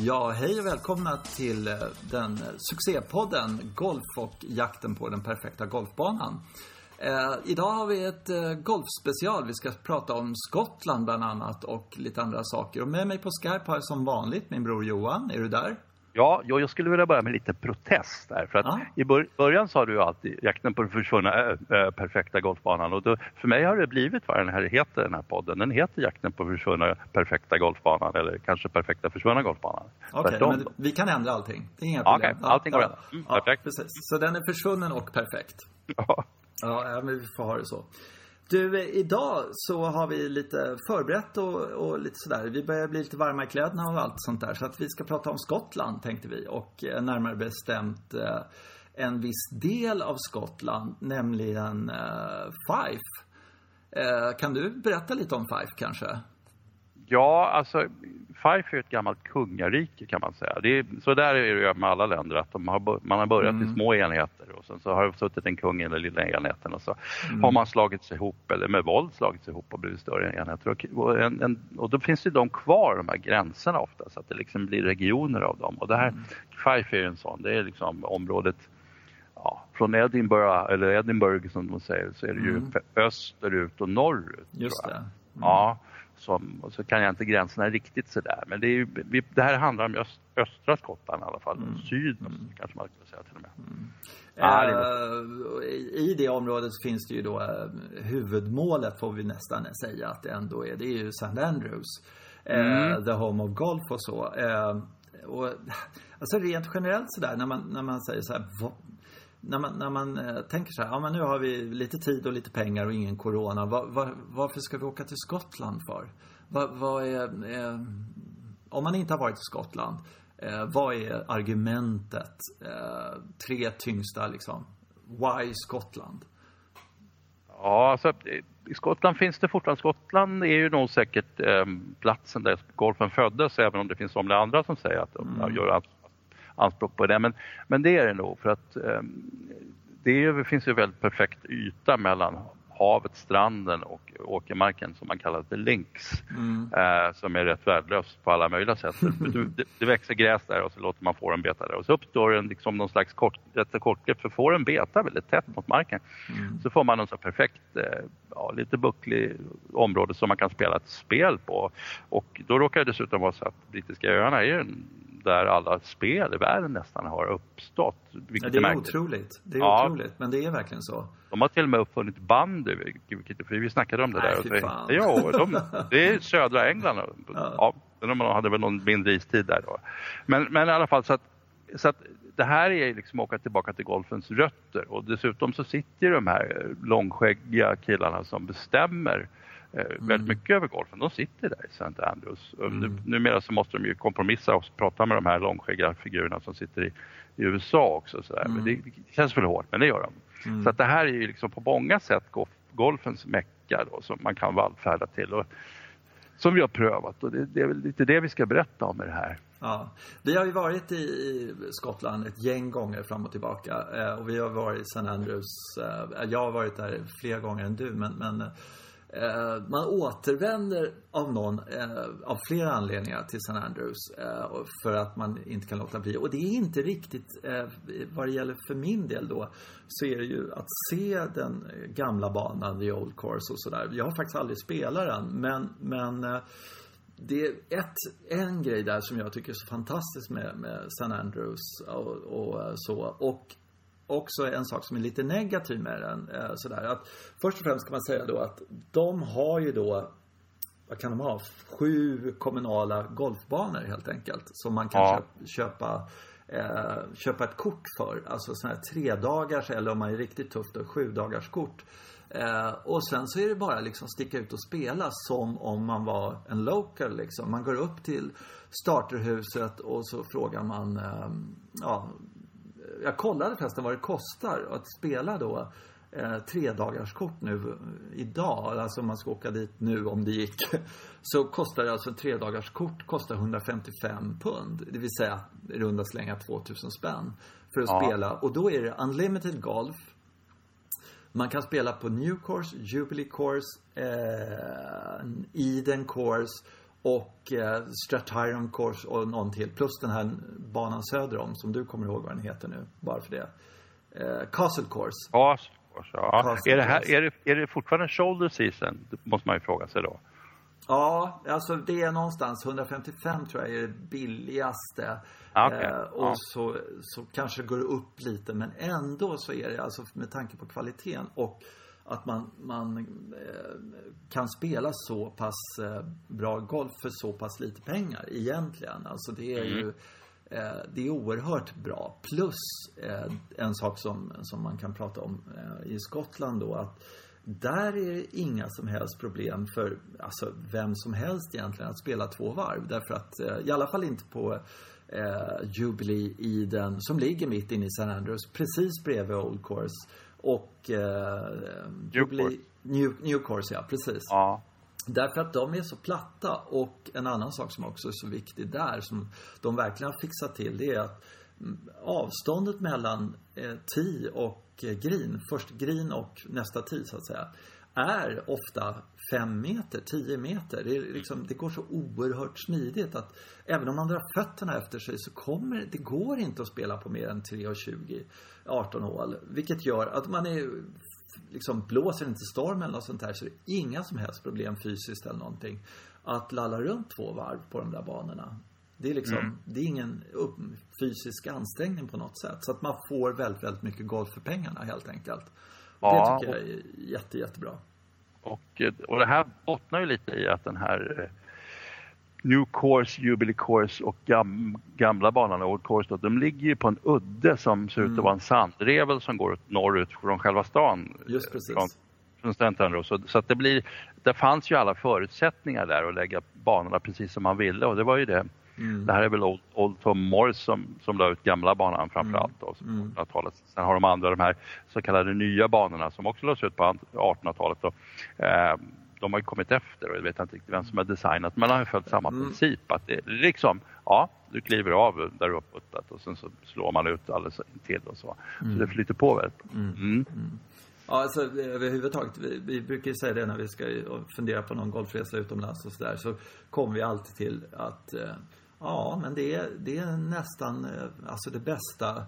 Ja, hej och välkomna till eh, den succépodden Golf och jakten på den perfekta golfbanan. Eh, idag har vi ett eh, golfspecial. Vi ska prata om Skottland bland annat och lite andra saker. Och med mig på Skype har jag som vanligt min bror Johan. Är du där? Ja, jag skulle vilja börja med lite protest där. För att Ja. i bör- början sa du alltid jakten på den försvunna äh, perfekta golfbanan. Och då, för mig har det blivit vad den här heter, den här podden. Den heter jakten på den försvunna perfekta golfbanan eller kanske perfekta försvunna golfbanan. Okej, men vi kan ändra allting. Det är inga Ja, problem. okej. Allting går rätt. Mm, ja, perfekt. precis. Så den är försvunnen och perfekt. Ja. Ja, ja, men vi får ha det så. Du, idag så har vi lite förberett och, och lite sådär. Vi börjar bli lite varma i kläderna och allt sånt där. Så att vi ska prata om Skottland tänkte vi. Och eh, närmare bestämt eh, en viss del av Skottland, nämligen eh, Fife. Eh, kan du berätta lite om Fife kanske? Ja, alltså Fife är ett gammalt kungarike kan man säga. Det är, så där är det ju med alla länder att har, man har börjat Mm. i små enheter och sen så har det suttit en kung i den lilla enheten och så Mm. har man slagit sig ihop eller med våld slagit sig ihop och blivit större enheter. Och, och, en, en, och då finns ju de kvar, de här gränserna ofta, så att det liksom blir regioner av dem. Och det här, Mm. Fife är ju en sån, det är liksom området Ja, från Edinburgh, eller Edinburgh som de säger, så är det ju Mm. österut och norrut. Just det. Mm. Ja, som, och så kan jag inte gränserna riktigt sådär. Men det, är vi, det här handlar om öst, östra Skottland i alla fall. Mm. Syden kanske man skulle säga till och med. Det Eh, I det området finns det ju då eh, huvudmålet får vi nästan säga att det ändå är. Det är ju St. Andrews. Mm. The Home of Golf och så. Och, alltså rent generellt sådär när man, när man säger så här. När man, när man eh, tänker så här, ja men nu har vi lite tid och lite pengar och ingen corona. Va, va, varför ska vi åka till Skottland för? Va, vad är, eh, om man inte har varit i Skottland, eh, vad är argumentet? Eh, tre tyngsta liksom. Why Skottland? Ja, alltså, i Skottland finns det fortfarande. Skottland är ju nog säkert eh, platsen där golfen föddes, även om det finns somliga andra som säger att de Mm. gör ans- anspråk på det. Men, men det är det nog, för att eh, det är, ju- finns ju väldigt perfekt yta mellan havet, stranden och åkermarken som man kallar för links. Mm. eh, som är rätt värdelös på alla möjliga sätt. Det, det växer gräs där och så låter man fåren beta där och så uppstår en, liksom någon slags kort, rätt kortgrepp för fåren betar väldigt tätt mot marken. Mm. Så får man en så perfekt, eh, ja, lite bucklig område som man kan spela ett spel på. Och då råkar det dessutom vara så att Brittiska öarna är ju där alla spel i världen nästan har uppstått. Ja, det är märkligt. otroligt. Det är Ja. otroligt. Men det är verkligen så. De har till och med uppfunnit bandy, vilket, för vi snackade om det Nej, där. fy så-. Ja, de, det är södra England. Ja. Ja. de hade väl någon mindre istid där då. Men, men i alla fall så att, så att det här är liksom att åka tillbaka till golfens rötter och dessutom så sitter ju de här långskäggiga killarna som bestämmer eh, väldigt mycket över golfen. De sitter där i St. Andrews. Nu, numera så måste de ju kompromissa och prata med de här långskäggiga figurerna som sitter i, i USA också. Så där. Men det, det känns väl hårt, men det gör de. Så att det här är ju liksom på många sätt golf, golfens mecka då, som man kan vallfärda till. Och, som vi har prövat och det, det är väl lite det vi ska berätta om i det här. Ja. Vi har ju varit i, i Skottland ett gäng gånger fram och tillbaka. Eh, och vi har varit i St. Andrews. Eh, jag har varit där fler gånger än du. Men, men eh, man återvänder av någon, eh, av flera anledningar till St. Andrews. Eh, för att man inte kan låta bli. Och det är inte riktigt, eh, vad det gäller för min del då, så är det ju att se den gamla banan, the old course och sådär. Jag har faktiskt aldrig spelat den. Men, men eh, det är ett, en grej där som jag tycker är så fantastisk med, med St. Andrews och, och eh, så. Och också en sak som är lite negativ med den. Eh, sådär, att först och främst kan man säga då att de har ju då vad kan de ha? Sju kommunala golfbanor helt enkelt. Som man kan Ja. köpa, köpa, eh, köpa ett kort för. Alltså sådana här tre dagars eller om man är riktigt tuff då sju dagars kort. Eh, och sen så är det bara liksom sticka ut och spela som om man var en local liksom. Man går upp till starterhuset och så frågar man, eh, ja, jag kollade förresten vad det kostar att spela då eh, tre dagars kort nu idag. Alltså om man ska åka dit nu om det gick. Så kostar det alltså tre dagars kort kostar 155 pund. Det vill säga i runda slänga 2000 spänn. För att Ja. spela. Och då är det unlimited golf. Man kan spela på New Course, Jubilee Course, eh, Eden Course Och eh, Strathyron Course och någon till. Plus den här banan söder om som du kommer ihåg vad den heter nu. Bara för det. Eh, Castle Course. Course, ja. Castle är, det här, är, det, är det fortfarande shoulder season? Det måste man ju fråga sig då. Ja, alltså det är någonstans 155 tror jag är det billigaste. Okay. Eh, och ja. så, så kanske det går upp lite men ändå så är det alltså med tanke på kvaliteten och att man, man eh, kan spela så pass eh, bra golf för så pass lite pengar egentligen. Alltså det är mm. ju eh, det är oerhört bra. Plus en sak som, som man kan prata om i Skottland då att där är det inga som helst problem för alltså, vem som helst egentligen att spela två varv. Därför att, i alla fall inte på eh, Jubilee Eden som ligger mitt inne i San Andrews, precis bredvid Old Course. Och eh, Jubilee, New, ja precis. Ja. Därför att de är så platta och en annan sak som också är så viktig där som de verkligen har fixat till det är att mm, avståndet mellan eh, tee och eh, green, först green och nästa tee så att säga, är ofta fem meter, tio meter. Det, liksom, det går så oerhört smidigt att även om man drar fötterna efter sig så kommer det går inte att spela på mer än 3,20 18 hål. Vilket gör att man är liksom blåser inte storm eller något sånt här så det är inga som helst problem fysiskt eller någonting att lalla runt två varv på de där banorna. Det är liksom, mm. det är ingen upp, fysisk ansträngning på något sätt. Så att man får väldigt, väldigt mycket golf för pengarna helt enkelt. Ja, det tycker jag är jätte, jättebra. Och, och det här bottnar ju lite i att den här eh, New Course, Jubilee Course och gam, gamla banan Old Course, då, de ligger ju på en udde som ser ut att mm. vara en sandrevel som går norrut från själva stan. Just precis. Från, så, så att det blir, det fanns ju alla förutsättningar där att lägga banorna precis som man ville och det var ju det. Mm. Det här är väl Old, Old Tom Morris som, som la ut gamla banan framförallt då, mm. 1800-talet. Sen har de andra, de här så kallade nya banorna som också lades ut på 1800-talet. Då. Eh, de har ju kommit efter och jag vet inte riktigt vem som har designat men har följt samma mm. princip att det liksom, ja du kliver av där puttat och sen så slår man ut alldeles till och så. Mm. Så det flyter på väldigt mm. mm. mm. Ja, alltså överhuvudtaget, vi, vi brukar säga det när vi ska fundera på någon golfresa utomlands och sådär, så kommer vi alltid till att eh, ja, men det är, det är nästan eh, alltså det bästa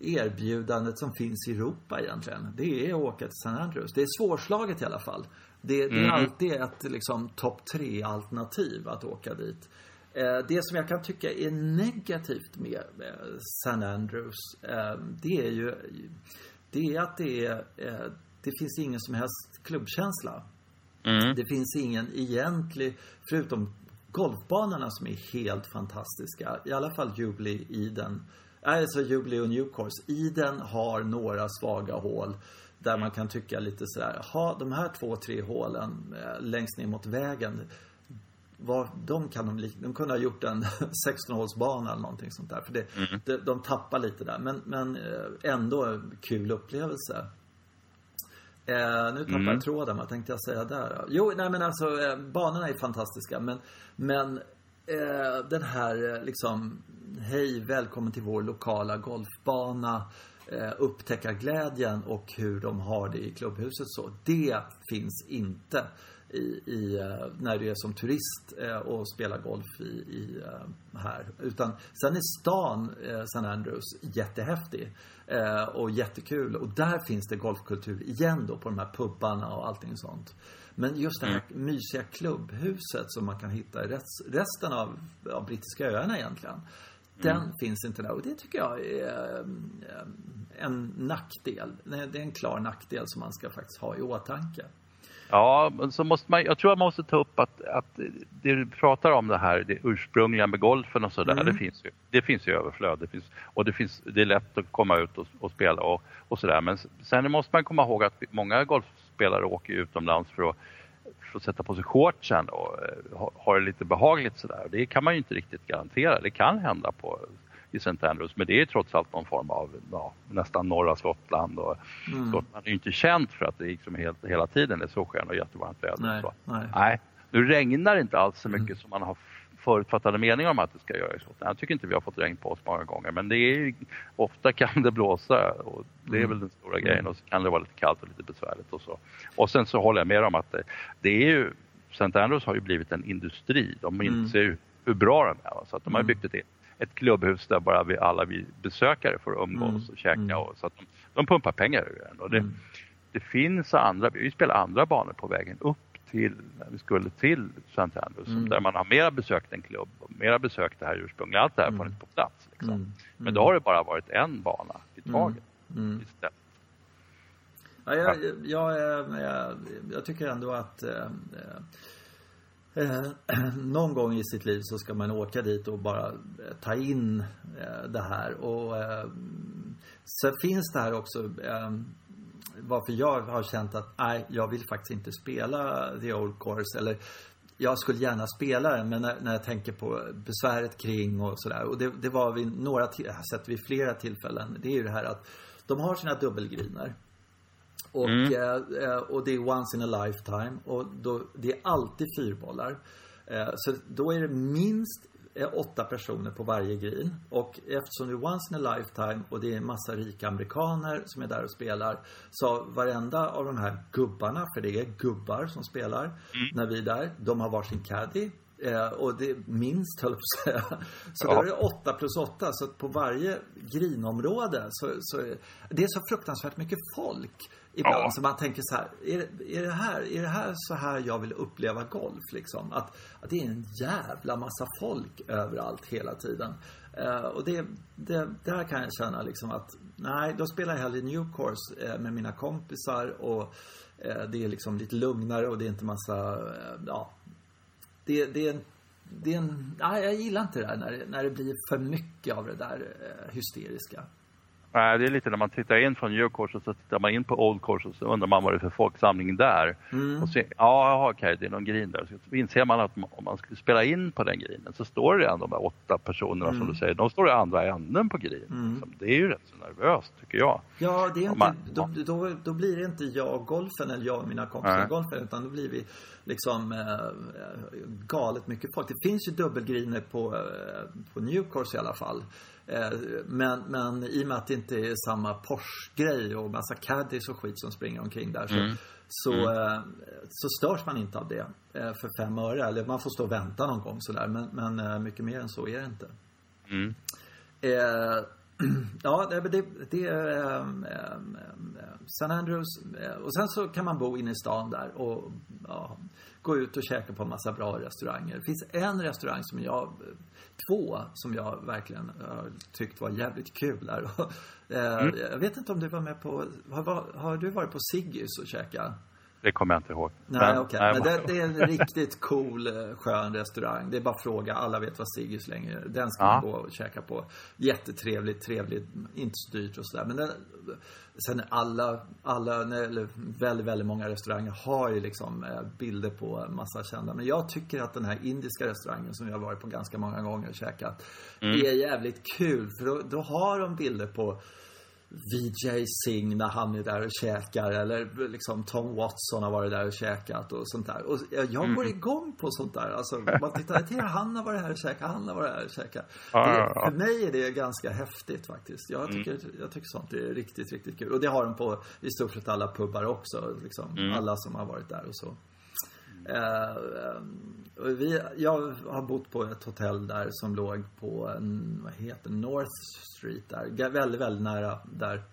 erbjudandet som finns i Europa egentligen. Det är att åka till San Andrews. Det är svårslaget i alla fall. Det, det är mm. alltid ett liksom topp tre alternativ att åka dit. Eh, det som jag kan tycka är negativt med San Andrews, eh, det är ju det är att det är, eh, det finns ingen som helst klubbkänsla. Mm. Det finns ingen egentlig, förutom golfbanorna som är helt fantastiska. I alla fall Jubilee, Eden. Alltså Jubilee och New Course. Eden har några svaga hål. Där man kan tycka lite sådär, ha de här två, tre hålen eh, längst ner mot vägen. Vad, de kan de, de kunde ha gjort en 16-hålsbana eller någonting sånt där. För det, mm. de, de tappar lite där. Men, men eh, ändå kul upplevelse. Eh, nu tappar mm. jag tråden, vad tänkte jag säga där? Jo, nej men alltså eh, banorna är fantastiska men, men eh, den här eh, liksom Hej, välkommen till vår lokala golfbana eh, upptäcka glädjen och hur de har det i klubbhuset så. Det finns inte i, i eh, när du är som turist eh, och spelar golf i, i eh, här. Utan sen är stan San Andrews jättehäftig och jättekul och där finns det golfkultur igen då på de här pubbarna och allting sånt. Men just det här mm. mysiga klubbhuset som man kan hitta i resten av, av brittiska öarna egentligen. Den mm. finns inte där och det tycker jag är en nackdel. Det är en klar nackdel som man ska faktiskt ha i åtanke. Ja, så måste man, jag tror man måste ta upp att, att det du pratar om det här, det ursprungliga med golfen och sådär, mm. det finns ju. Det finns ju överflöd. Det finns, och det, finns, det är lätt att komma ut och, och spela och, och sådär. Men sen måste man komma ihåg att många golfspelare åker utomlands för att, för att sätta på sig shortsen och ha, ha det lite behagligt sådär. Det kan man ju inte riktigt garantera. Det kan hända på i St. Andrews. Men det är trots allt någon form av ja, nästan norra Skottland. Och mm. Skottland är ju inte känt för att det liksom helt, hela tiden är solsken och jättevarmt väder. Nej, så. nej. nej. Nu regnar det inte alls så mycket mm. som man har förutfattade meningar om att det ska göra i Skottland. Jag tycker inte vi har fått regn på oss många gånger men det är ofta kan det blåsa och det är mm. väl den stora grejen och så kan det vara lite kallt och lite besvärligt och så. Och sen så håller jag med om att det, det är ju St. Andrews har ju blivit en industri. De mm. inser ju hur bra den är. Så att de har mm. byggt ett, ett klubbhus där bara vi, alla vi besökare får umgås mm. och käka. Mm. Och, så att de, de pumpar pengar ur den. Och det, mm. det finns andra, vi spelar andra banor på vägen upp till, när vi skulle till St. Andrews, mm. där man har mera besökt en klubb och mera besökt det här ursprungliga. Allt det här mm. får inte på plats. Liksom. Mm. Men då har det bara varit en bana i taget istället. Ja, jag, jag, jag, jag, tycker ändå att eh, eh, någon gång i sitt liv så ska man åka dit och bara eh, ta in eh, det här. Och eh, så finns det här också eh, varför jag har känt att nej, jag vill faktiskt inte spela The Old Course eller jag skulle gärna spela den men när, när jag tänker på besväret kring och sådär och det, det var vid några, jag har sett vid flera tillfällen. Det är ju det här att de har sina dubbelgriner. Och, mm. eh, eh och det är once in a lifetime. Och då, det är alltid fyrbollar. Eh, så då är det minst eh, åtta personer på varje green. Och eftersom det är once in a lifetime och det är en massa rika amerikaner som är där och spelar. Så varenda av de här gubbarna, för det är gubbar som spelar mm. när vi är där. De har varsin caddy. Eh, och det är minst, höll jag på att säga. Så ja. då är det 8 plus 8. Så på varje grinområde så, så det är så fruktansvärt mycket folk ibland. Ja. Så man tänker så här, är, är, det här, är det här så här jag vill uppleva golf? Liksom? Att, att det är en jävla massa folk överallt hela tiden. Uh, och det, det, där kan jag känna liksom att, nej, då spelar jag hellre New Course uh, med mina kompisar och uh, det är liksom lite lugnare och det är inte massa, ja, det, det det är en, nej, jag gillar inte det där när, när det blir för mycket av det där eh, hysteriska. Nej, det är lite när man tittar in från New Course och så tittar man in på Old Course och så undrar man vad det är för folksamling där. Mm. Och så, ja, okej, det är någon grin där. Så inser man att om man skulle spela in på den grinen så står det ändå de här åtta personerna mm. som du säger, de står i andra änden på grinen. Mm. Liksom. Det är ju rätt så nervöst tycker jag. Ja, det är inte, man, då, då, då, blir det inte jag golfen eller jag och mina kompisar golfen utan då blir vi liksom äh, galet mycket folk. Det finns ju dubbelgriner på, äh, på New Course i alla fall. Eh, men, men i och med att det inte är samma Porsche-grej och massa caddies och skit som springer omkring där så, mm. så, mm. Eh, så störs man inte av det eh, för fem öre. Eller man får stå och vänta någon gång sådär. Men, men mycket mer än så är det inte. Mm. Eh, ja, det, det, det är eh, St. Andrews. Och sen så kan man bo inne i stan där och ja, gå ut och käka på en massa bra restauranger. Det finns en restaurang som jag två som jag verkligen har tyckt var jävligt kul där. Eh, mm. Jag vet inte om du var med på, har, har du varit på Siggys och käkat? Det kommer jag inte ihåg. Nej, okej. Okay. Men det, det, är en riktigt cool, eh, skön restaurang. Det är bara att fråga. Alla vet vad Siggys längre Den ska ja. man gå och käka på. Jättetrevligt, trevligt, inte så dyrt och sådär. Men den, sen alla, alla, eller väldigt, väldigt många restauranger har ju liksom eh, bilder på massa kända. Men jag tycker att den här indiska restaurangen som jag har varit på ganska många gånger och käkat. Mm. är jävligt kul. För då, då har de bilder på VJ Singh när han är där och käkar eller liksom Tom Watson har varit där och käkat och sånt där. Och jag går mm. igång på sånt där. Alltså man tittar, till han har varit här och käkat, han har varit här och käkat. Det, för mig är det ganska häftigt faktiskt. Jag mm. tycker, mm. jag tycker sånt är riktigt, riktigt kul. Och det har de på i stort sett alla pubbar också. Liksom, mm. Alla som har varit där och så. Uh, vi, jag har bott på ett hotell där som låg på en, vad heter North Street där. Väldigt, väldigt nära där.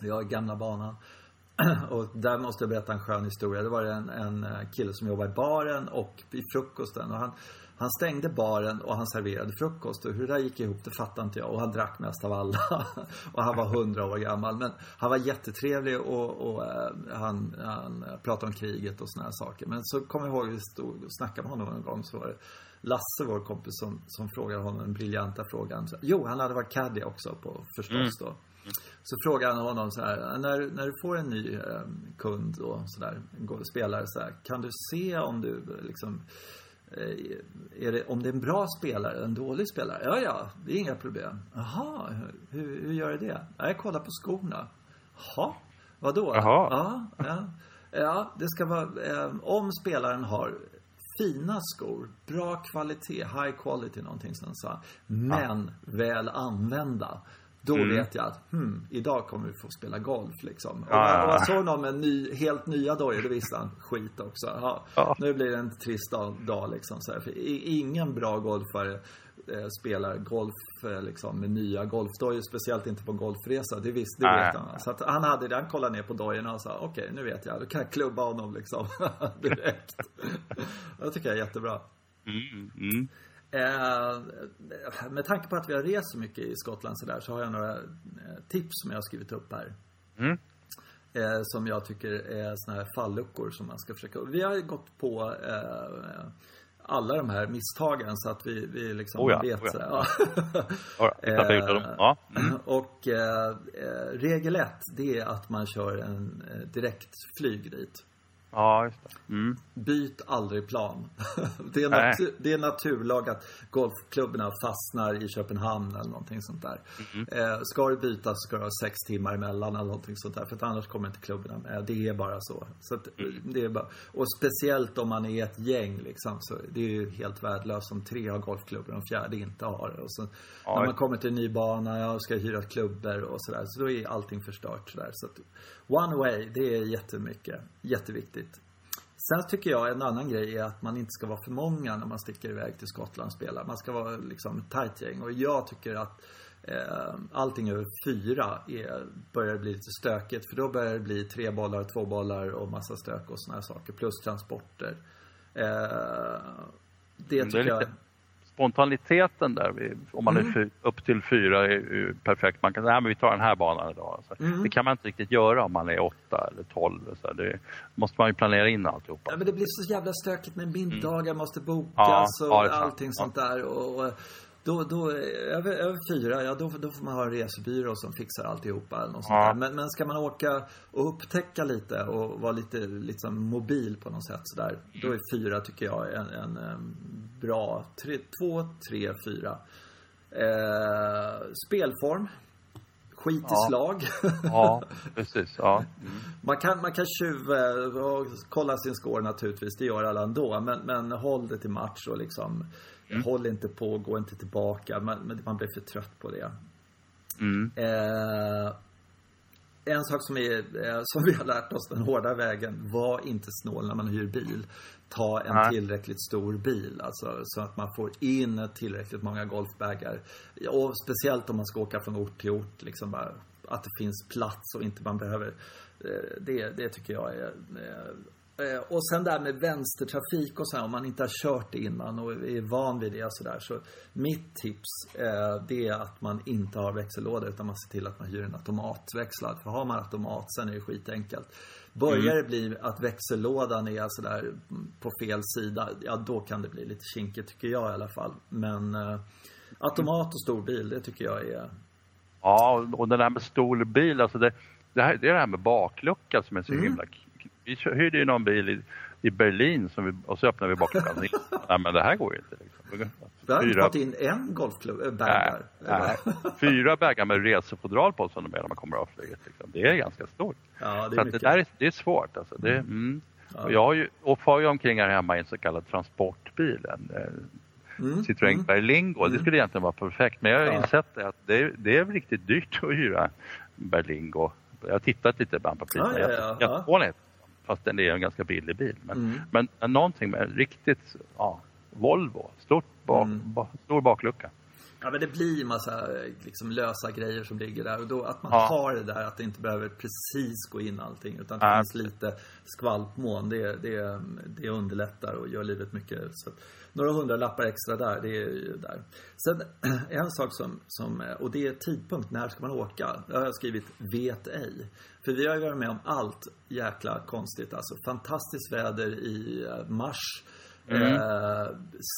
Jag har gamla banan. och där måste jag berätta en skön historia. Det var en, en kille som jobbade i baren och vid frukosten. Och han, han stängde baren och han serverade frukost. Och hur det där gick ihop, det fattade inte jag. Och han drack mest av alla. och han var hundra år gammal. Men han var jättetrevlig och, och uh, han, han pratade om kriget och såna här saker. Men så kommer jag ihåg, vi stod och snackade med honom en gång. Så var det Lasse, vår kompis, som, som frågade honom den briljanta frågan. Så, jo, han hade varit caddy också på, förstås mm. då. Så frågade han honom så här, när, när du får en ny eh, kund och sådär, spelare så här, kan du se om du liksom Eh, det, om det är en bra spelare eller en dålig spelare? Ja, ja, det är inga problem. Jaha, hur, hur gör du det? Jag kollar på skorna. Jaha, vadå? Jaha. Ja, ja. ja, det ska vara, eh, om spelaren har fina skor, bra kvalitet, high quality någonting som sa, men ja. väl använda. Då mm. vet jag att hmm, idag kommer vi få spela golf liksom. Och, och jag såg någon med ny, helt nya dojor, då visste han skit också. Ja, ja. Nu blir det en trist dag, dag liksom. Så här. För ingen bra golfare eh, spelar golf eh, liksom, med nya golfdojor. Speciellt inte på golfresa. Det, visst, det vet han. Så att han hade det. Han kollade ner på dojorna och sa okej, okay, nu vet jag. Då kan jag klubba honom liksom direkt. det tycker jag är jättebra. Mm, mm. Eh, med tanke på att vi har rest så mycket i Skottland så, där, så har jag några eh, tips som jag har skrivit upp här. Mm. Eh, som jag tycker är såna här falluckor som man ska försöka... Vi har gått på eh, alla de här misstagen så att vi, vi liksom oh ja, vet oh ja. ja. ja. Mm. Och eh, regel ett, det är att man kör en direkt flyg dit. Ja, just det. Mm. Byt aldrig plan. det, är natur, det är naturlag att golfklubborna fastnar i Köpenhamn eller någonting sånt där. Mm. Eh, ska du byta så ska du ha sex timmar emellan eller någonting sånt där. För att annars kommer inte klubborna med. Det är bara så. så att, mm. det är bara, och speciellt om man är ett gäng liksom. Så det är ju helt värdelöst om tre har golfklubbor och en fjärde inte har. Och så, ja. När man kommer till en ny bana, jag ska hyra klubbor och sådär. Så då är allting förstört sådär. Så att, one way, det är jättemycket. Jätteviktigt. Sen tycker jag en annan grej är att man inte ska vara för många när man sticker iväg till Skottland och spelar. Man ska vara liksom ett tajt gäng. Och jag tycker att eh, allting över fyra är, börjar bli lite stökigt. För då börjar det bli tre bollar, två bollar och massa stök och såna här saker. Plus transporter. Eh, det tycker det jag spontaniteten där, om man mm. är upp till fyra, är perfekt. Man kan säga, att vi tar den här banan idag. Så mm. Det kan man inte riktigt göra om man är åtta eller tolv. Så det måste man ju planera in alltihopa. Ja, men det blir så jävla stökigt med middagar mm. måste bokas ja, och ja, allting sånt där. Och, och då, då, över, över fyra, ja då, då får man ha en resebyrå som fixar alltihopa eller något ja. Men, men ska man åka och upptäcka lite och vara lite liksom mobil på något sätt sådär. Då är fyra, tycker jag, en, en, en bra, tre, två, tre, fyra. Eh, spelform. Skit ja. i slag. ja, precis. Ja. Mm. Man kan, man kan tjuva och kolla sin score naturligtvis. Det gör alla ändå. Men, men håll det till match och liksom Mm. Håll inte på, gå inte tillbaka. Man, man blir för trött på det. Mm. Eh, en sak som, är, eh, som vi har lärt oss den hårda vägen. Var inte snål när man hyr bil. Ta en Nej. tillräckligt stor bil. Alltså, så att man får in tillräckligt många golfbagar. Och speciellt om man ska åka från ort till ort. Liksom bara, att det finns plats och inte man behöver eh, det, det tycker jag är eh, och sen där med vänstertrafik och så här, om man inte har kört det innan och är van vid det och sådär. Så mitt tips eh, det är att man inte har växellåda utan man ser till att man hyr en automatväxlad. För har man automat sen är det skitenkelt. Börjar mm. det bli att växellådan är sådär på fel sida, ja då kan det bli lite kinkigt tycker jag i alla fall. Men eh, automat och stor bil, det tycker jag är... Ja, och det där med stor bil, alltså det, det, här, det är det här med baklucka som är så mm. himla vi hyrde ju någon bil i, i Berlin som vi, och så öppnade vi bakluckan. Nej men det här går ju inte. Liksom. Du har inte fått in en golfklubb, äh, bag nej, nej. Fyra bagar med resefodral på som de är när man kommer av flyget. Liksom. Det är ganska stort. Ja, det är så det där är, det är svårt. Alltså. Det, mm. mm. Ja. jag har ju, och far ju omkring här hemma i en så kallad transportbil. En, eh, Mm, Citroën mm. Berlingo. Det mm. skulle egentligen vara perfekt. Men jag har ja. insett att det, det är riktigt dyrt att hyra Berlingo. Jag har tittat lite ibland på priserna. Ja, ja, ja. Jag, fast den är en ganska billig bil. Men, mm. men någonting med riktigt ja, Volvo, stort bak, mm. ba, stor baklucka. Ja men det blir massa liksom, lösa grejer som ligger där och då att man ja. har det där att det inte behöver precis gå in allting utan att det ja. finns lite skvalpmån. Det, det, det underlättar och gör livet mycket så några hundralappar extra där, det är ju där. Sen en sak som, som, och det är tidpunkt, när ska man åka? Jag har skrivit vet ej. För vi har ju varit med om allt jäkla konstigt. Alltså fantastiskt väder i eh, mars. Mm. Eh,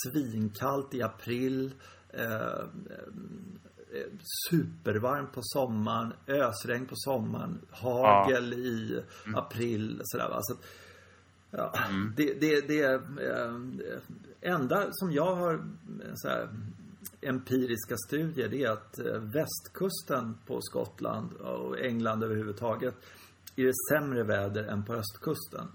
svinkallt i april. Eh, eh, supervarmt på sommaren. Ösregn på sommaren. Hagel ja. i mm. april. Sådär, va? Så ja, mm. det, det, det eh, enda som jag har eh, så här, empiriska studier det är att eh, västkusten på Skottland och England överhuvudtaget är det sämre väder än på östkusten.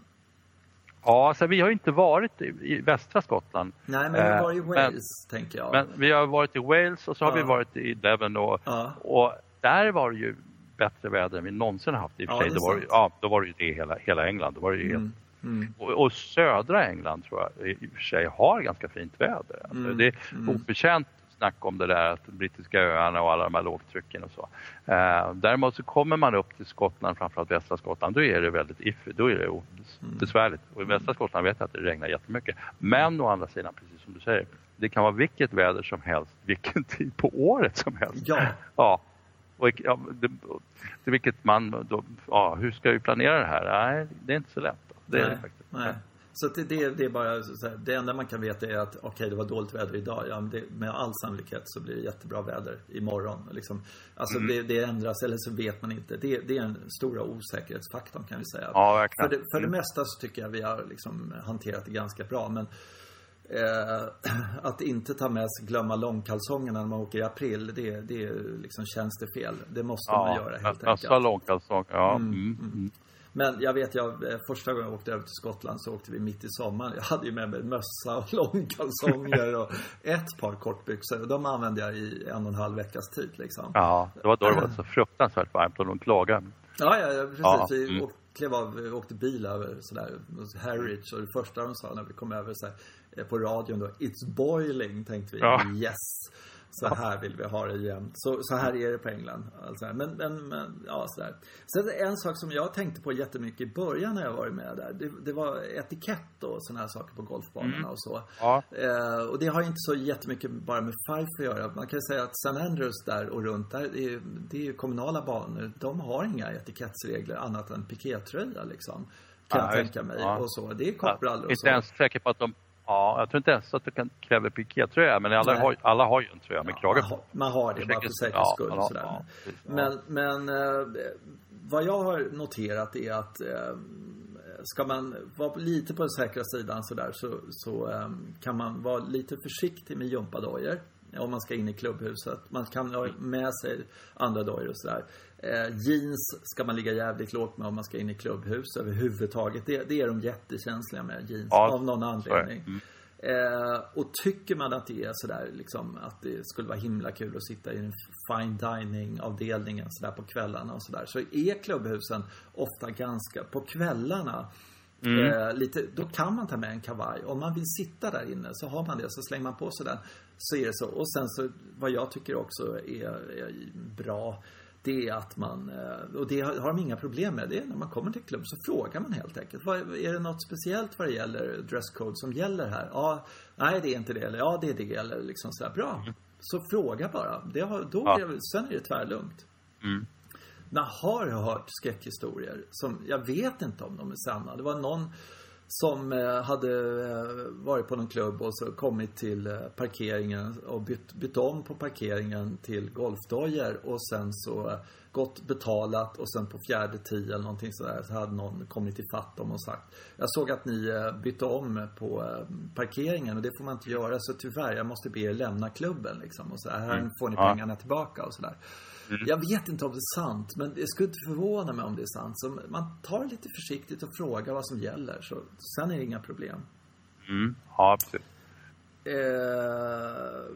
Ja, alltså vi har inte varit i, västra Skottland. Nej, men vi har varit i Wales, men, tänker jag. Men vi har varit i Wales och så har ja. vi varit i Devon och, ja. och där var det ju bättre väder än vi någonsin haft i och för Ja, sig. Då var, det- ja, då var det ju det hela, hela England. Då var det Mm. Mm. och, och södra England tror jag i och för sig har ganska fint väder. Alltså, Mm, Det är mm. oförtjänt snack om det där att de brittiska öarna och alla de här lågtrycken och så. Eh, däremot så kommer man upp till Skottland, framförallt västra Skottland, då är det väldigt iffy, då är det Mm. besvärligt. Och i västra Skottland vet jag att det regnar jättemycket. Men å andra sidan, precis som du säger, det kan vara vilket väder som helst, vilken tid på året som helst. Ja. Ja. Och, ja, det, det, vilket man då, ja, hur ska vi planera det här? Nej, det är inte så lätt. Det är det Nej, faktiskt. nej. Så det, det, det är bara så här, det enda man kan veta är att okej, det var dåligt väder idag. Ja, men det, med all sannolikhet så blir det jättebra väder imorgon. Liksom. Alltså Mm. det, det ändras eller så vet man inte. Det, det är den stora osäkerhetsfaktorn kan vi säga. Ja, verkligen. För det, för det Mm. mesta så tycker jag vi har liksom hanterat det ganska bra. Men eh, att inte ta med sig, glömma långkalsongerna när man åker i april, det, det liksom, känns det fel. Det måste man göra helt enkelt. långkalsong. Ja. Mm. Mm. Men jag vet, jag, eh, första gången jag åkte över till Skottland så åkte vi mitt i sommaren. Jag hade ju med mig mössa och långkalsonger och ett par kortbyxor. Och de använde jag i en och en halv veckas tid liksom. ja, det var då det var så fruktansvärt varmt och de klagade. Ja, ja, precis. Ja, Vi mm. åkte, klev av, åkte bil över sådär, Harwich och det första de sa när vi kom över så här, eh, på radion då, It's boiling, tänkte vi. Ja. Yes. Så här vill vi ha det igen. Så, så här är det på England. Alltså, men, men, men, ja sådär. Sen en sak som jag tänkte på jättemycket i början när jag var med där. Det, det var etikett och sådana här saker på golfbanorna Mm. och så. Ja. Eh, och det har inte så jättemycket bara med Fife att göra. Man kan ju säga att St. Andrews där och runt där, det är, det är ju kommunala banor. De har inga etikettsregler annat än pikétröja liksom. Kan Ja, jag tänka mig. Ja. Och så. Det är kortbrallor och inte så. ens säker på att de Ja, jag tror inte ens att du kan kräva pikétröja, men alla Nej. har, alla har ju en tröja med krage man, på. man har det bara för säkerhets Ja, skull. ja, sådär. ja, precis, ja. Men, men eh, vad jag har noterat är att eh, ska man vara lite på den säkra sidan sådär så, så eh, kan man vara lite försiktig med gympadojor om man ska in i klubbhuset. Man kan ha med sig andra dojor och sådär. Eh, jeans ska man ligga jävligt lågt med om man ska in i klubbhus överhuvudtaget. Det, det är de jättekänsliga med jeans Ja, av någon anledning. Mm. Eh, och tycker man att det är sådär liksom att det skulle vara himla kul att sitta i en fine dining avdelningen sådär på kvällarna och sådär. Så är klubbhusen ofta ganska, på kvällarna Eh, lite, då kan man ta med en kavaj. Om man vill sitta där inne så har man det. Så slänger man på sig den. Så är det så. Och sen så, vad jag tycker också är, är bra. Det är att man, eh, och det har de inga problem med. Det är när man kommer till klubb så frågar man helt enkelt. Är det något speciellt vad det gäller dresscode som gäller här? Ja, nej det är inte det. Eller ja, det är det. Eller liksom sådär. Bra. Så fråga bara. Det har, då Ja. är sen är det tvärlugnt. Mm. Men har jag hört skräckhistorier som, jag vet inte om de är sanna. Det var någon som eh, hade eh, varit på någon klubb och så kommit till eh, parkeringen och bytt, bytt om på parkeringen till golfdojor och sen så gått betalat och sen på fjärde tio eller någonting sådär så hade någon kommit ifatt dem och sagt Jag såg att ni bytte om på parkeringen och det får man inte göra så tyvärr jag måste be er lämna klubben liksom. Och så här, här får ni pengarna tillbaka. Och sådär. Jag vet inte om det är sant, men det skulle inte förvåna mig om det är sant. Så man tar det lite försiktigt och frågar vad som gäller. Så sen är det inga problem. Mm. Ja, precis. Eh,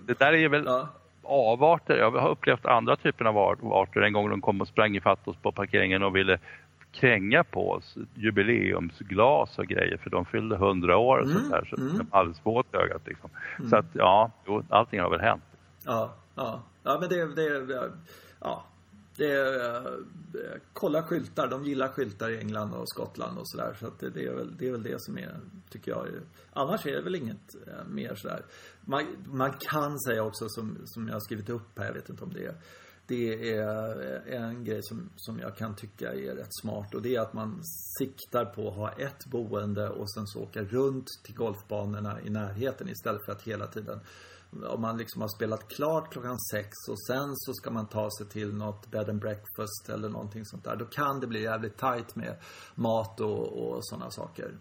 Det där är väl ja. avarter. Jag har upplevt andra typer av avarter. En gång de kom och sprang ifatt oss på parkeringen och ville kränga på oss jubileumsglas och grejer för de fyllde 100 år och Mm, sånt där. Så mm. de alldeles våt ögat liksom. Så att ja, jo, allting har väl hänt. Ja, ja. Ja, men det, det, ja. Det är, kolla skyltar. De gillar skyltar i England och Skottland och sådär. Så att det, är väl, det är väl det som är, tycker jag. Annars är det väl inget eh, mer sådär. Man, man kan säga också som, som jag har skrivit upp här, jag vet inte om det är. Det är eh, en grej som, som jag kan tycka är rätt smart och det är att man siktar på att ha ett boende och sen så åka runt till golfbanorna i närheten istället för att hela tiden om man liksom har spelat klart klockan sex och sen så ska man ta sig till något bed and breakfast eller någonting sånt där. Då kan det bli jävligt tight med mat och, och sådana saker.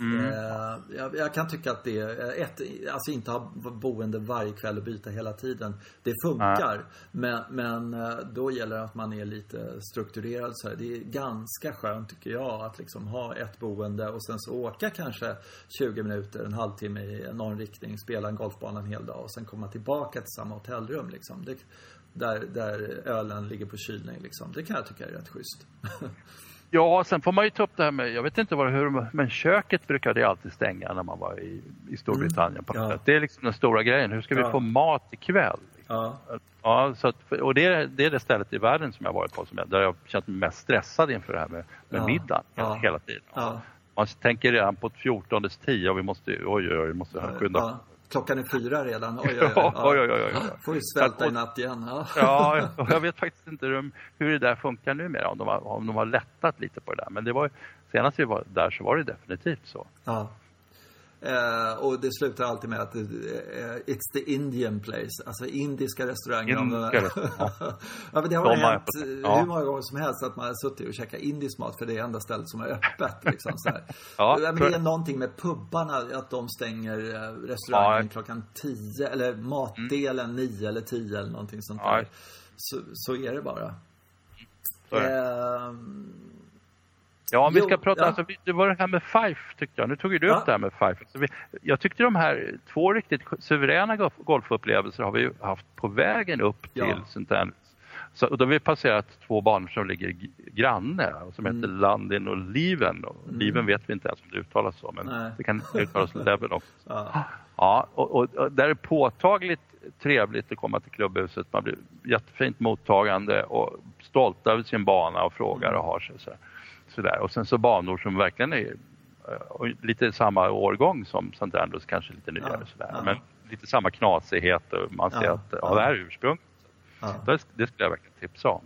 Eh, jag, jag kan tycka att det är ett, alltså inte ha boende varje kväll och byta hela tiden. Det funkar. Men, men eh, då gäller det att man är lite strukturerad så här. Det är ganska skönt tycker jag att liksom ha ett boende och sen så åka kanske 20 minuter, en halvtimme i någon riktning, spela en golfbana en hel dag och sen komma tillbaka till samma hotellrum liksom. Det, Där, där ölen ligger på kylning liksom. Det kan jag tycka är rätt schysst. Ja, sen får man ju ta upp det här med, jag vet inte vad, hur, men köket brukade jag alltid stänga när man var i, i Storbritannien. På Ja. sätt. Det är liksom den stora grejen, hur ska vi Ja. få mat ikväll? Ja, Ja, så att, och det är, det är det stället i världen som jag varit på som jag, där jag känt mig mest stressad inför det här med, med Ja. middagen Ja. hela tiden. ja. Man tänker redan på 14 10 och vi måste, oj oj oj, vi måste skynda. Klockan är fyra redan. Oj, oj, oj. Ja, oj, oj, oj, oj. Får vi svälta i natt igen. Ja. Ja, jag vet faktiskt inte hur det där funkar numera, om de, har, om de har lättat lite på det där. Men det var, senast vi var där så var det definitivt så. Ja. Eh, och det slutar alltid med att eh, it's the Indian place. Alltså indiska restauranger. Indiska restauranger. ja, men det har De hänt eh, Ja. hur många gånger som helst att man har suttit och käkat indisk mat för det är enda stället som är öppet. Liksom, så. Ja, men för- det är någonting med pubbarna, att de stänger eh, restaurangen Ja. Mm. klockan 10 eller matdelen 9 eller 10 eller någonting sånt Ja. där. Så, så är det bara. Så är det. Ehm, Ja, om vi Jo, ska prata, ja. alltså, det var det här med Fife tyckte jag. Nu tog ju du Ja. upp det här med Fife. Vi, jag tyckte de här två riktigt suveräna golf, golfupplevelser har vi ju haft på vägen upp Ja. till St. Andrews. Så, och då har vi passerat två banor som ligger granne, som Mm. heter Landin och Leven. Och Leven vet vi inte ens om det uttalas så, men Nej. det kan uttalas Leven också. ja. Ja, och, och, och där är det påtagligt trevligt att komma till klubbhuset. Man blir jättefint mottagande och stolt över sin bana och frågar och har sig. Så, sådär. Och sen så banor som verkligen är eh, lite samma årgång som St. Andrews, kanske lite nyare. Ja, sådär. ja. Men lite samma knasighet och man ser Ja, att ja, det här är ursprung. Det, det skulle jag verkligen tipsa om.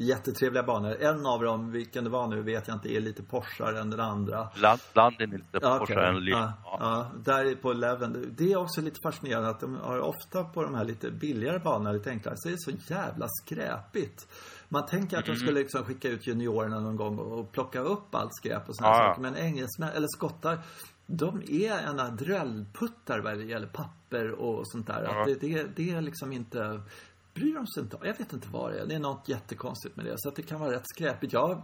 Ja. Jättetrevliga banor. En av dem, vilken det var nu vet jag inte, är lite Porschare än den andra. Land, Landin är lite Ja, Porsche okej. än Lille. ja, ja, där på Eleven. Det är också lite fascinerande att de har ofta på de här lite billigare banorna, lite enklare, så är det så jävla skräpigt. Man tänker att de Mm. skulle liksom skicka ut juniorerna någon gång och plocka upp allt skräp och såna Ja, ja. saker. Men engelsmän, eller skottar, de är ena drällputtar vad det gäller papper och sånt där. Ja. Det, det, det är liksom inte bryr de sig inte. Jag vet inte vad det är. Det är något jättekonstigt med det. Så att det kan vara rätt skräpigt. Jag har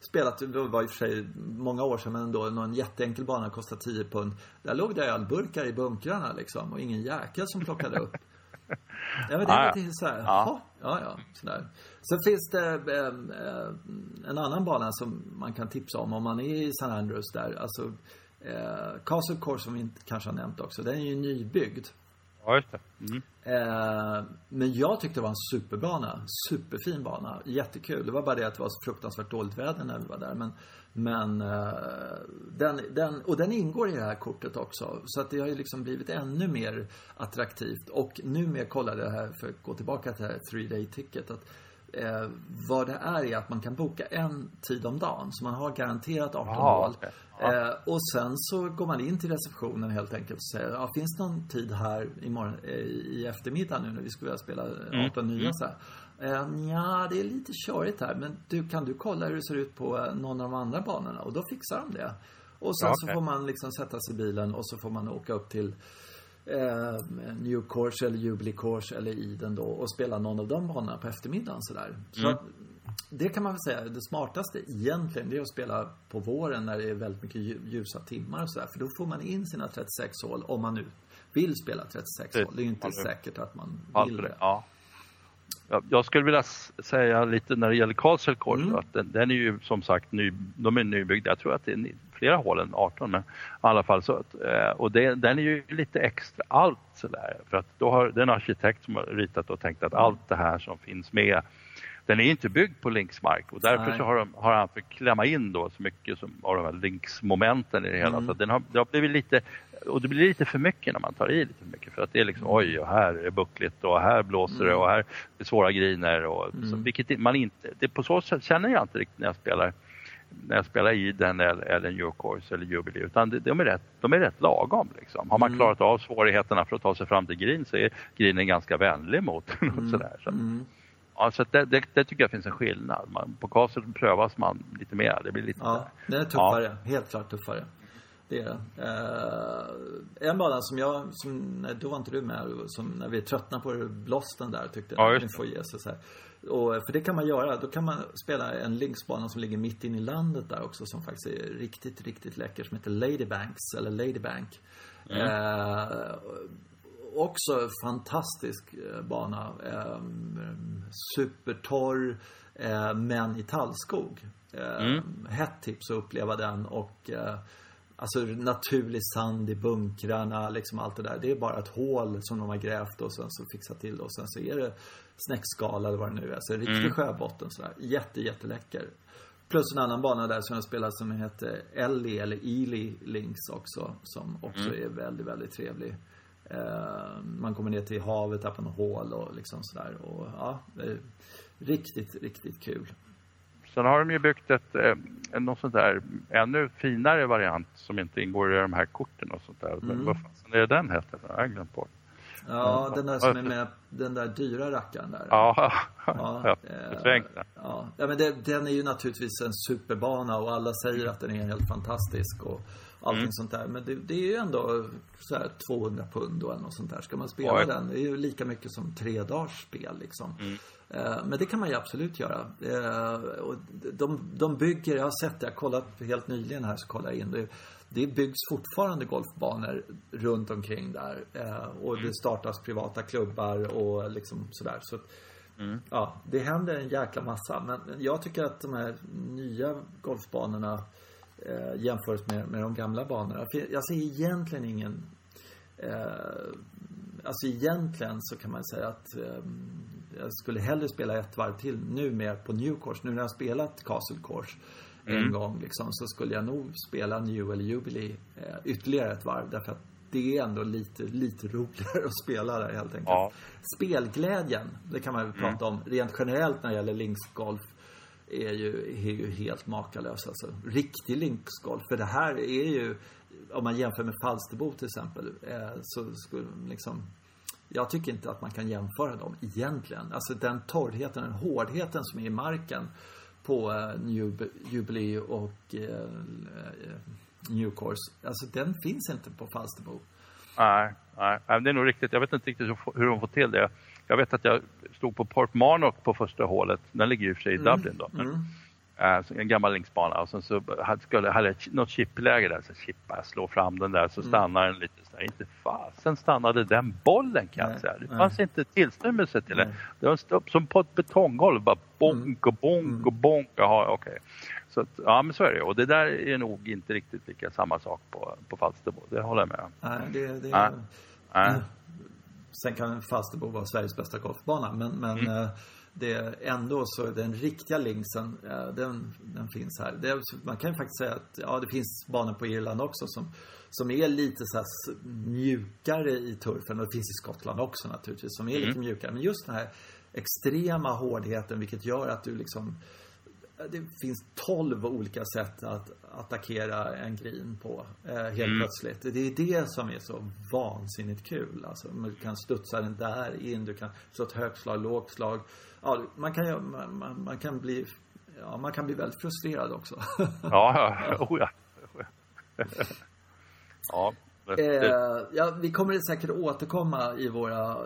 spelat, det var i och för sig många år sedan, men ändå någon jätteenkel bana kostade 10 pund. Där låg det ölburkar i bunkrarna liksom och ingen jäkel som plockade upp. Ja, men det är ja. lite så här, Ja. ja. ja, sådär. Sen finns det eh, eh, en annan bana som man kan tipsa om om man är i St. Andrews där. Alltså, eh, Castle Course som vi inte kanske har nämnt också. Den är ju nybyggd. Ja, just det. Mm. Eh, men jag tyckte det var en superbana. Superfin bana. Jättekul. Det var bara det att det var så fruktansvärt dåligt väder när vi var där. Men, men eh, den, den, och den ingår i det här kortet också. Så att det har ju liksom blivit ännu mer attraktivt. Och numera kollade jag det här, för att gå tillbaka till det här three day ticket. Att, eh, vad det är är att man kan boka en tid om dagen. Så man har garanterat 18 Jaha, hål. okej. Ja. Eh, och sen så går man in till receptionen helt enkelt och säger, ja, finns det någon tid här imorgon, eh, i eftermiddag nu när vi skulle vilja spela eh, 18 nya så här. Eh, ja, det är lite körigt här, men du, kan du kolla hur det ser ut på eh, någon av de andra banorna? Och då fixar de det. Och sen Ja, så okej. får man liksom sätta sig i bilen och så får man åka upp till eh, New Course eller Jubilee Course eller Eden då och spela någon av de banorna på eftermiddagen sådär. Så Mm. det kan man väl säga, det smartaste egentligen det är att spela på våren när det är väldigt mycket lju- ljusa timmar och sådär. För då får man in sina 36 hål om man nu vill spela 36 Det- hål. Det är ju inte ja, säkert att man vill det. Ja. Ja, Jag skulle vilja säga lite när det gäller Court Mm. att den, den är ju som sagt ny, de är nybyggda. Jag tror att det är flera hål än 18 men i alla fall så att, eh, och det, den är ju lite extra allt sådär för att då har det är en arkitekt som har ritat och tänkt att allt det här som finns med den är inte byggd på linksmark och därför så har, de, har han fått klämma in då så mycket som, av de här linksmomenten i det hela. Mm. Så den har, det har blivit lite, och det blir lite för mycket när man tar i lite för mycket för att det är liksom oj och här är buckligt och här blåser det och här är det svåra griner och så, Mm. vilket man inte, det på så sätt känner jag inte riktigt när jag spelar när jag spelar i den eller, New Course eller Jubilee utan de, är rätt, de är rätt lagom. Liksom. Har man Mm. klarat av svårigheterna för att ta sig fram till green så är grinen ganska vänlig mot mm. sådär. Så. Mm. Ja, så det, det, det tycker jag finns en skillnad. Man, på Castle prövas man lite mer. Det blir lite Ja, den är tuffare. Helt klart tuffare. Det är det. Eh, en bana som jag, som, nej, då var inte du med, som när vi tröttnade på Blåsten där tyckte Ja, det. får så här. Och, för det kan man göra. Då kan man spela en linksbana som ligger mitt inne i landet där också som faktiskt är riktigt, riktigt läcker som heter Ladybanks eller Ladybank. Eh, också fantastisk eh, bana. Eh, supertorr, eh, men i tallskog. Eh, mm. Hett tips att uppleva den och eh, Alltså naturlig sand i bunkrarna, liksom allt det där. Det är bara ett hål som de har grävt och sen så fixat till och sen så är det snäckskala eller vad det nu är. Så riktig mm. sjöbotten sådär. Jätte, jätteläcker. Plus en annan bana där som jag spelar som heter Ellie eller Ely Links också. Som också mm. är väldigt, väldigt trevlig. Eh, man kommer ner till havet där på något hål och liksom sådär. Och ja, det är riktigt, riktigt kul. Sen har de ju byggt ett, eh, något sånt där ännu finare variant som inte ingår i de här korten och sånt där. Mm. Men vad fan är det den heter? Jag har glömt bort. Ja, den där som är med, den där dyra rackaren där. Ja, ja, äh, ja. ja men det, den är ju naturligtvis en superbana och alla säger att den är helt fantastisk och allting mm. sånt där. Men det, det, är ju ändå så här 200 pund och något sånt där. Ska man spela Oj. den, det är ju lika mycket som tre dagars spel liksom. Mm. Eh, men det kan man ju absolut göra. Eh, och de, de bygger, jag har sett det, jag har kollat helt nyligen här så kollade jag in det. Det byggs fortfarande golfbanor runt omkring där. Eh, och det mm. startas privata klubbar och liksom sådär. Så, mm. ja, det händer en jäkla massa. Men jag tycker att de här nya golfbanorna eh, jämfört med, med de gamla banorna. För jag ser egentligen ingen eh, Alltså egentligen så kan man säga att eh, jag skulle hellre spela ett varv till nu mer på New Course. Nu när jag har spelat Castle Course en mm. gång liksom, så skulle jag nog spela New eller Jubilee eh, ytterligare ett varv. Därför att det är ändå lite, lite roligare att spela där helt enkelt. Ja. Spelglädjen, det kan man ju mm. prata om rent generellt när det gäller linksgolf är ju, är ju helt makalös alltså. Riktig linksgolf. För det här är ju, om man jämför med Falsterbo till exempel, eh, så skulle liksom jag tycker inte att man kan jämföra dem egentligen. Alltså den torrheten, den hårdheten som är i marken på eh, uh, New Jubilee och uh, New Course. Alltså den finns inte på Falsterbo. Nej, nej, det är nog riktigt. Jag vet inte riktigt hur de får till det. Jag vet att jag stod på Port Marnock på första hålet. Den ligger ju i och för sig i mm, Dublin då. Men, mm. äh, en gammal linksbana och sen så hade, hade jag något chippläge där. Så chippa, slå fram den där så mm. stannar den lite så Inte fasen stannade den bollen kan jag säga. Det fanns inte tillstymmelse till det. Var stopp, som på ett betonggolv. Bara bonk och bonk och bonk. Jaha, okej. Okay. Så att, ja men så är det och det där är nog inte riktigt lika samma sak på, på Falsterbo. Det håller jag med om. Nej, det, det, nej. nej. Sen kan Falsterbo vara Sveriges bästa golfbana men, men mm. Eh, det ändå så den riktiga linksen, den, den finns här. Det, man kan ju faktiskt säga att ja, det finns banor på Irland också som, som är lite så mjukare i turfen och det finns i Skottland också naturligtvis som är mm. lite mjukare. Men just den här extrema hårdheten vilket gör att du liksom det finns 12 olika sätt att attackera en green på eh, helt mm. plötsligt. Det är det som är så vansinnigt kul. Alltså, du kan studsa den där in, du kan slå ett högt slag, lågt slag. Ja, man kan, man, man kan bli Ja, man kan bli väldigt frustrerad också. ja, ja. Oh, ja. ja. Eh, ja, vi kommer säkert återkomma i våra eh,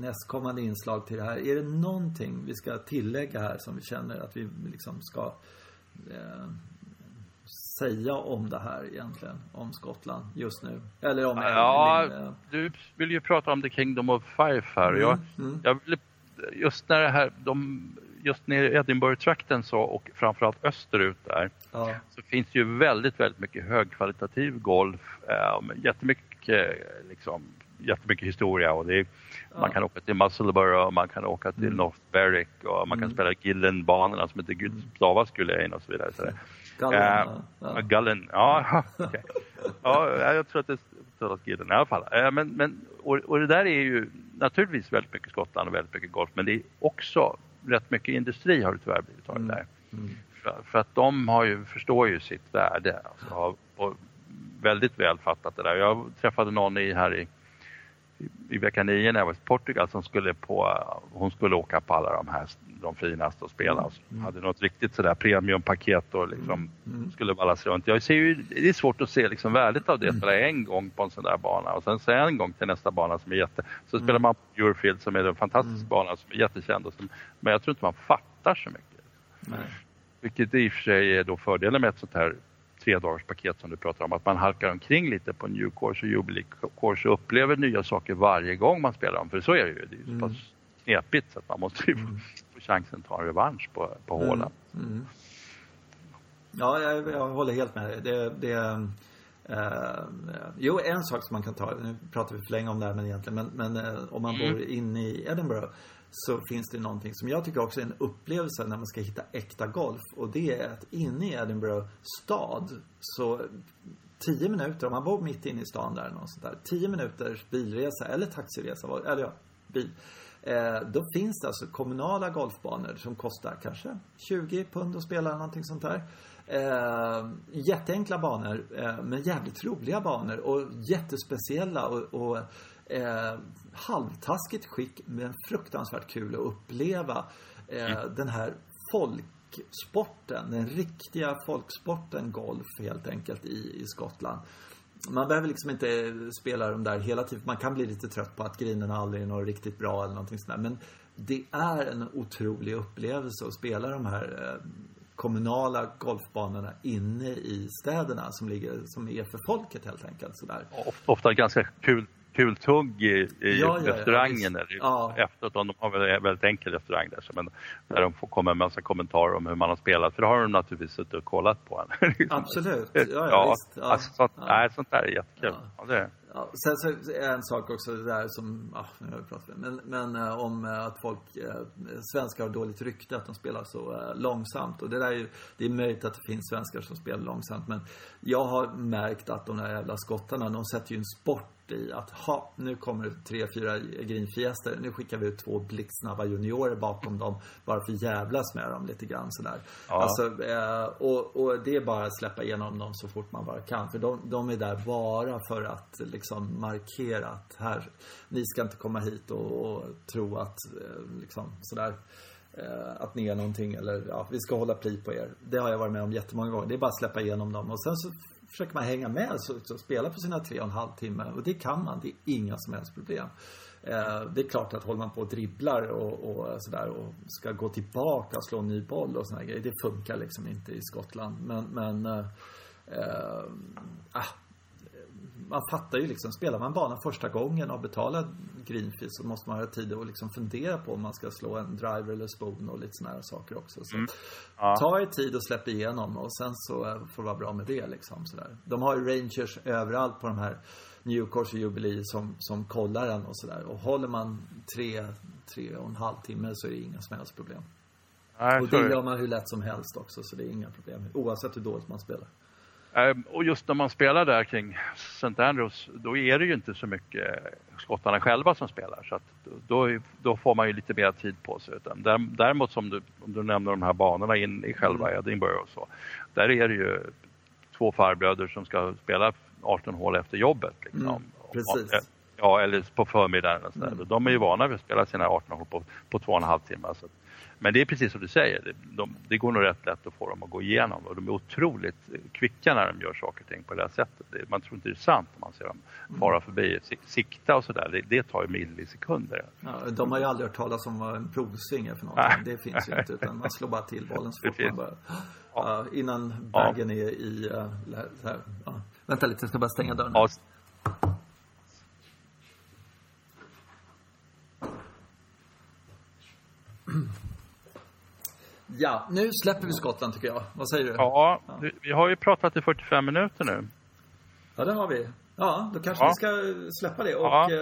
nästkommande inslag till det här. Är det någonting vi ska tillägga här som vi känner att vi liksom ska eh, säga om det här egentligen? Om Skottland just nu? Eller om... Ja, min, eh... du vill ju prata om The Kingdom of Fife här. Mm, jag, mm. jag vill, just när det här, de just nere i Edinburgh-trakten så och framförallt österut där ja. så finns det ju väldigt, väldigt mycket högkvalitativ golf. Eh, jättemycket, liksom, jättemycket historia och är, ja. man kan åka till Musselburgh och man kan åka till mm. North Berwick och man kan mm. spela Gillen-banorna som heter Gud stavas Gullane och så vidare. Så Gullen, äh, ja. Gullen, ja. okay. ja, jag tror att det talas Gillen i alla fall. Äh, men, men, och, och det där är ju naturligtvis väldigt mycket Skottland och väldigt mycket golf men det är också rätt mycket industri har det tyvärr blivit av det där. Mm. mm. För, för, att de har ju, förstår ju sitt värde alltså, och, och väldigt väl fattat det där. Jag träffade någon i, här i, i vecka nio när jag var i Portugal som skulle på, hon skulle åka på alla de här de finaste och spela. Mm. mm. Hade något riktigt sådär premiumpaket och liksom mm. mm. skulle vallas runt. Jag ser ju, det är svårt att se liksom värdet av det. Mm. Spela en gång på en sån där bana och sen så en gång till nästa bana som är jätte... Så spelar man på Eurofield som är en fantastisk bana som är jättekänd. Och som, men jag tror inte man fattar så mycket. Nej. Vilket i och för sig är då fördelen med ett sånt här tre dagars paket som du pratar om, att man halkar omkring lite på New Course och Jubilee Course och upplever nya saker varje gång man spelar dem. För så är det ju. Det är ju så pass knepigt så att man måste ju mm. få chansen att ta en revansch på, på hålen. Mm. Mm. Ja, jag, jag, håller helt med dig. Det, det, Uh, jo, en sak som man kan ta, nu pratar vi för länge om det här men egentligen, men, men uh, om man mm. bor inne i Edinburgh så finns det någonting som jag tycker också är en upplevelse när man ska hitta äkta golf och det är att inne i Edinburgh stad så 10 minuter, om man bor mitt inne i stan där något sånt där, 10 minuters bilresa eller taxiresa, eller ja, bil. Eh, då finns det alltså kommunala golfbanor som kostar kanske 20 pund att spela någonting sånt där. Eh, jätteenkla banor, eh, men jävligt roliga banor och jättespeciella och, och eh, halvtaskigt skick men fruktansvärt kul att uppleva eh, mm. den här folksporten, den riktiga folksporten golf helt enkelt i, i Skottland. Man behöver liksom inte spela de där hela tiden. Man kan bli lite trött på att grinerna aldrig är något riktigt bra eller någonting sådär. Men det är en otrolig upplevelse att spela de här eh, kommunala golfbanorna inne i städerna som ligger, som är för folket helt enkelt. Sådär. Ofta ganska kul kul tugg i, i ja, restaurangen. Ja, ja, Efteråt, de har väl en väldigt enkel restaurang där. Men där de får komma med en massa kommentarer om hur man har spelat. För det har de naturligtvis suttit och kollat på en. Absolut. Ja, ja, ja, visst. Alltså, sånt. Nej, sånt där är jättekul. Är. Sen så är en sak också det där som, ja, nu har vi pratat men, men äh, om äh, att folk, äh, svenskar har dåligt rykte att de spelar så långsamt. Och det där är ju, det är möjligt att det finns svenskar som spelar långsamt men jag har märkt att de där jävla skottarna, de sätter ju en sport i att ha, nu kommer tre, fyra grinfiester. Nu skickar vi ut två blixtsnabba juniorer bakom dem bara för att jävlas med dem lite grann sådär. Ja. Alltså, eh, och, och, det är bara att släppa igenom dem så fort man bara kan. För de, de är där bara för att liksom markera att här, ni ska inte komma hit och, och tro att eh, liksom sådär eh, att ni är någonting eller ja, vi ska hålla pli på er. Det har jag varit med om jättemånga gånger. Det är bara att släppa igenom dem och sen så försöker man hänga med så, så spela på sina tre och en halv timme. Och det kan man. Det är inga som helst problem. Eh, det är klart att håller man på och dribblar och, och sådär och ska gå tillbaka och slå en ny boll och sådana grejer. Det funkar liksom inte i Skottland. Men, men eh, eh, ah, man fattar ju liksom, spelar man banan första gången och betalar greenfee så måste man ha tid att liksom fundera på om man ska slå en driver eller spoon och lite sådana här saker också. Så mm. ja. ta er tid och släpp igenom och sen så får det vara bra med det liksom sådär. De har ju rangers överallt på de här New Course och Jubilee som, som kollar en och sådär. Och håller man tre, tre och en halv timme så är det inga som helst problem. Nej, och det gör man hur lätt som helst också så det är inga problem. Oavsett hur dåligt man spelar. Ehm, och just när man spelar där kring St. Andrews, då är det ju inte så mycket skottarna själva som spelar. Så då, då får man ju lite mer tid på sig. Däremot som du, om du nämner de här banorna in i själva mm. Edinburgh och så. Där är det ju två farbröder som ska spela 18 hål efter jobbet. Liksom. Mm, precis. Ja, eller på förmiddagen. Och så mm. De är ju vana vid att spela sina 18 hål på, på två och en halv timme. Så men det är precis som du säger, det, de, det går nog rätt lätt att få dem att gå igenom och de är otroligt kvicka när de gör saker och ting på det här sättet. Det, man tror inte det är sant när man ser dem fara förbi, sikta och sådär. Det, det tar ju millisekunder. Ja, de har ju aldrig hört talas om vad en provsving är för någonting. Det finns ju inte utan man slår bara till bollen så fort man börjar. Ja. Uh, innan bagen ja. är i... Uh, här, uh. Vänta lite, jag ska bara stänga dörren. Ja. Ja, nu släpper vi Skottland tycker jag. Vad säger du? Ja, vi har ju pratat i 45 minuter nu. Ja, det har vi. Ja, då kanske ja. vi ska släppa det och ja. eh,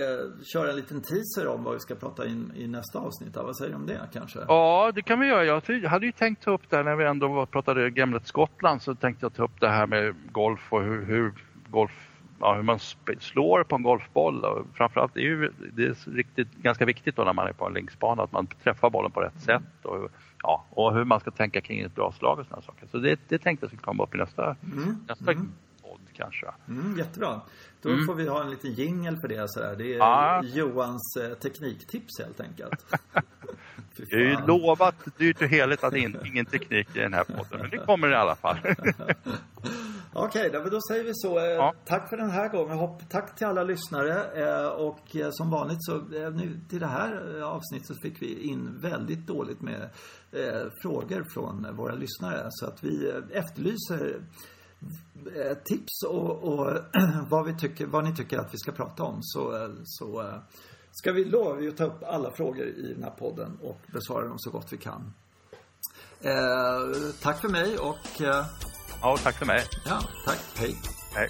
eh, köra en liten teaser om vad vi ska prata in i nästa avsnitt. Vad säger du om det kanske? Ja, det kan vi göra. Jag hade ju tänkt ta upp det här när vi ändå pratade Gamlet Skottland så tänkte jag ta upp det här med golf och hur, hur golf ja, hur man slår på en golfboll. Och framförallt är ju, det är riktigt, ganska viktigt då när man är på en linksbana att man träffar bollen på rätt sätt. Och, ja, och hur man ska tänka kring ett bra slag och sådana saker. Så det, det tänkte jag skulle komma upp i nästa, mm. nästa mm. podd kanske. Mm, jättebra. Då mm. får vi ha en liten jingel för det. Sådär. Det är ah. Johans eh, tekniktips helt enkelt. det är ju lovat dyrt och heligt att in, ingen teknik i den här podden. Men det kommer i alla fall. Okej, okay, då säger vi så. Eh, ja. Tack för den här gången. Tack till alla lyssnare. Eh, och eh, som vanligt så nu till det här avsnittet fick vi in väldigt dåligt med frågor från våra lyssnare. Så att vi efterlyser tips och, och vad, vi tycker, vad ni tycker att vi ska prata om. Så, så ska vi lova att ta upp alla frågor i den här podden och besvara dem så gott vi kan. tack för mig och Ja, tack för mig. Ja, tack. Hej. Hej.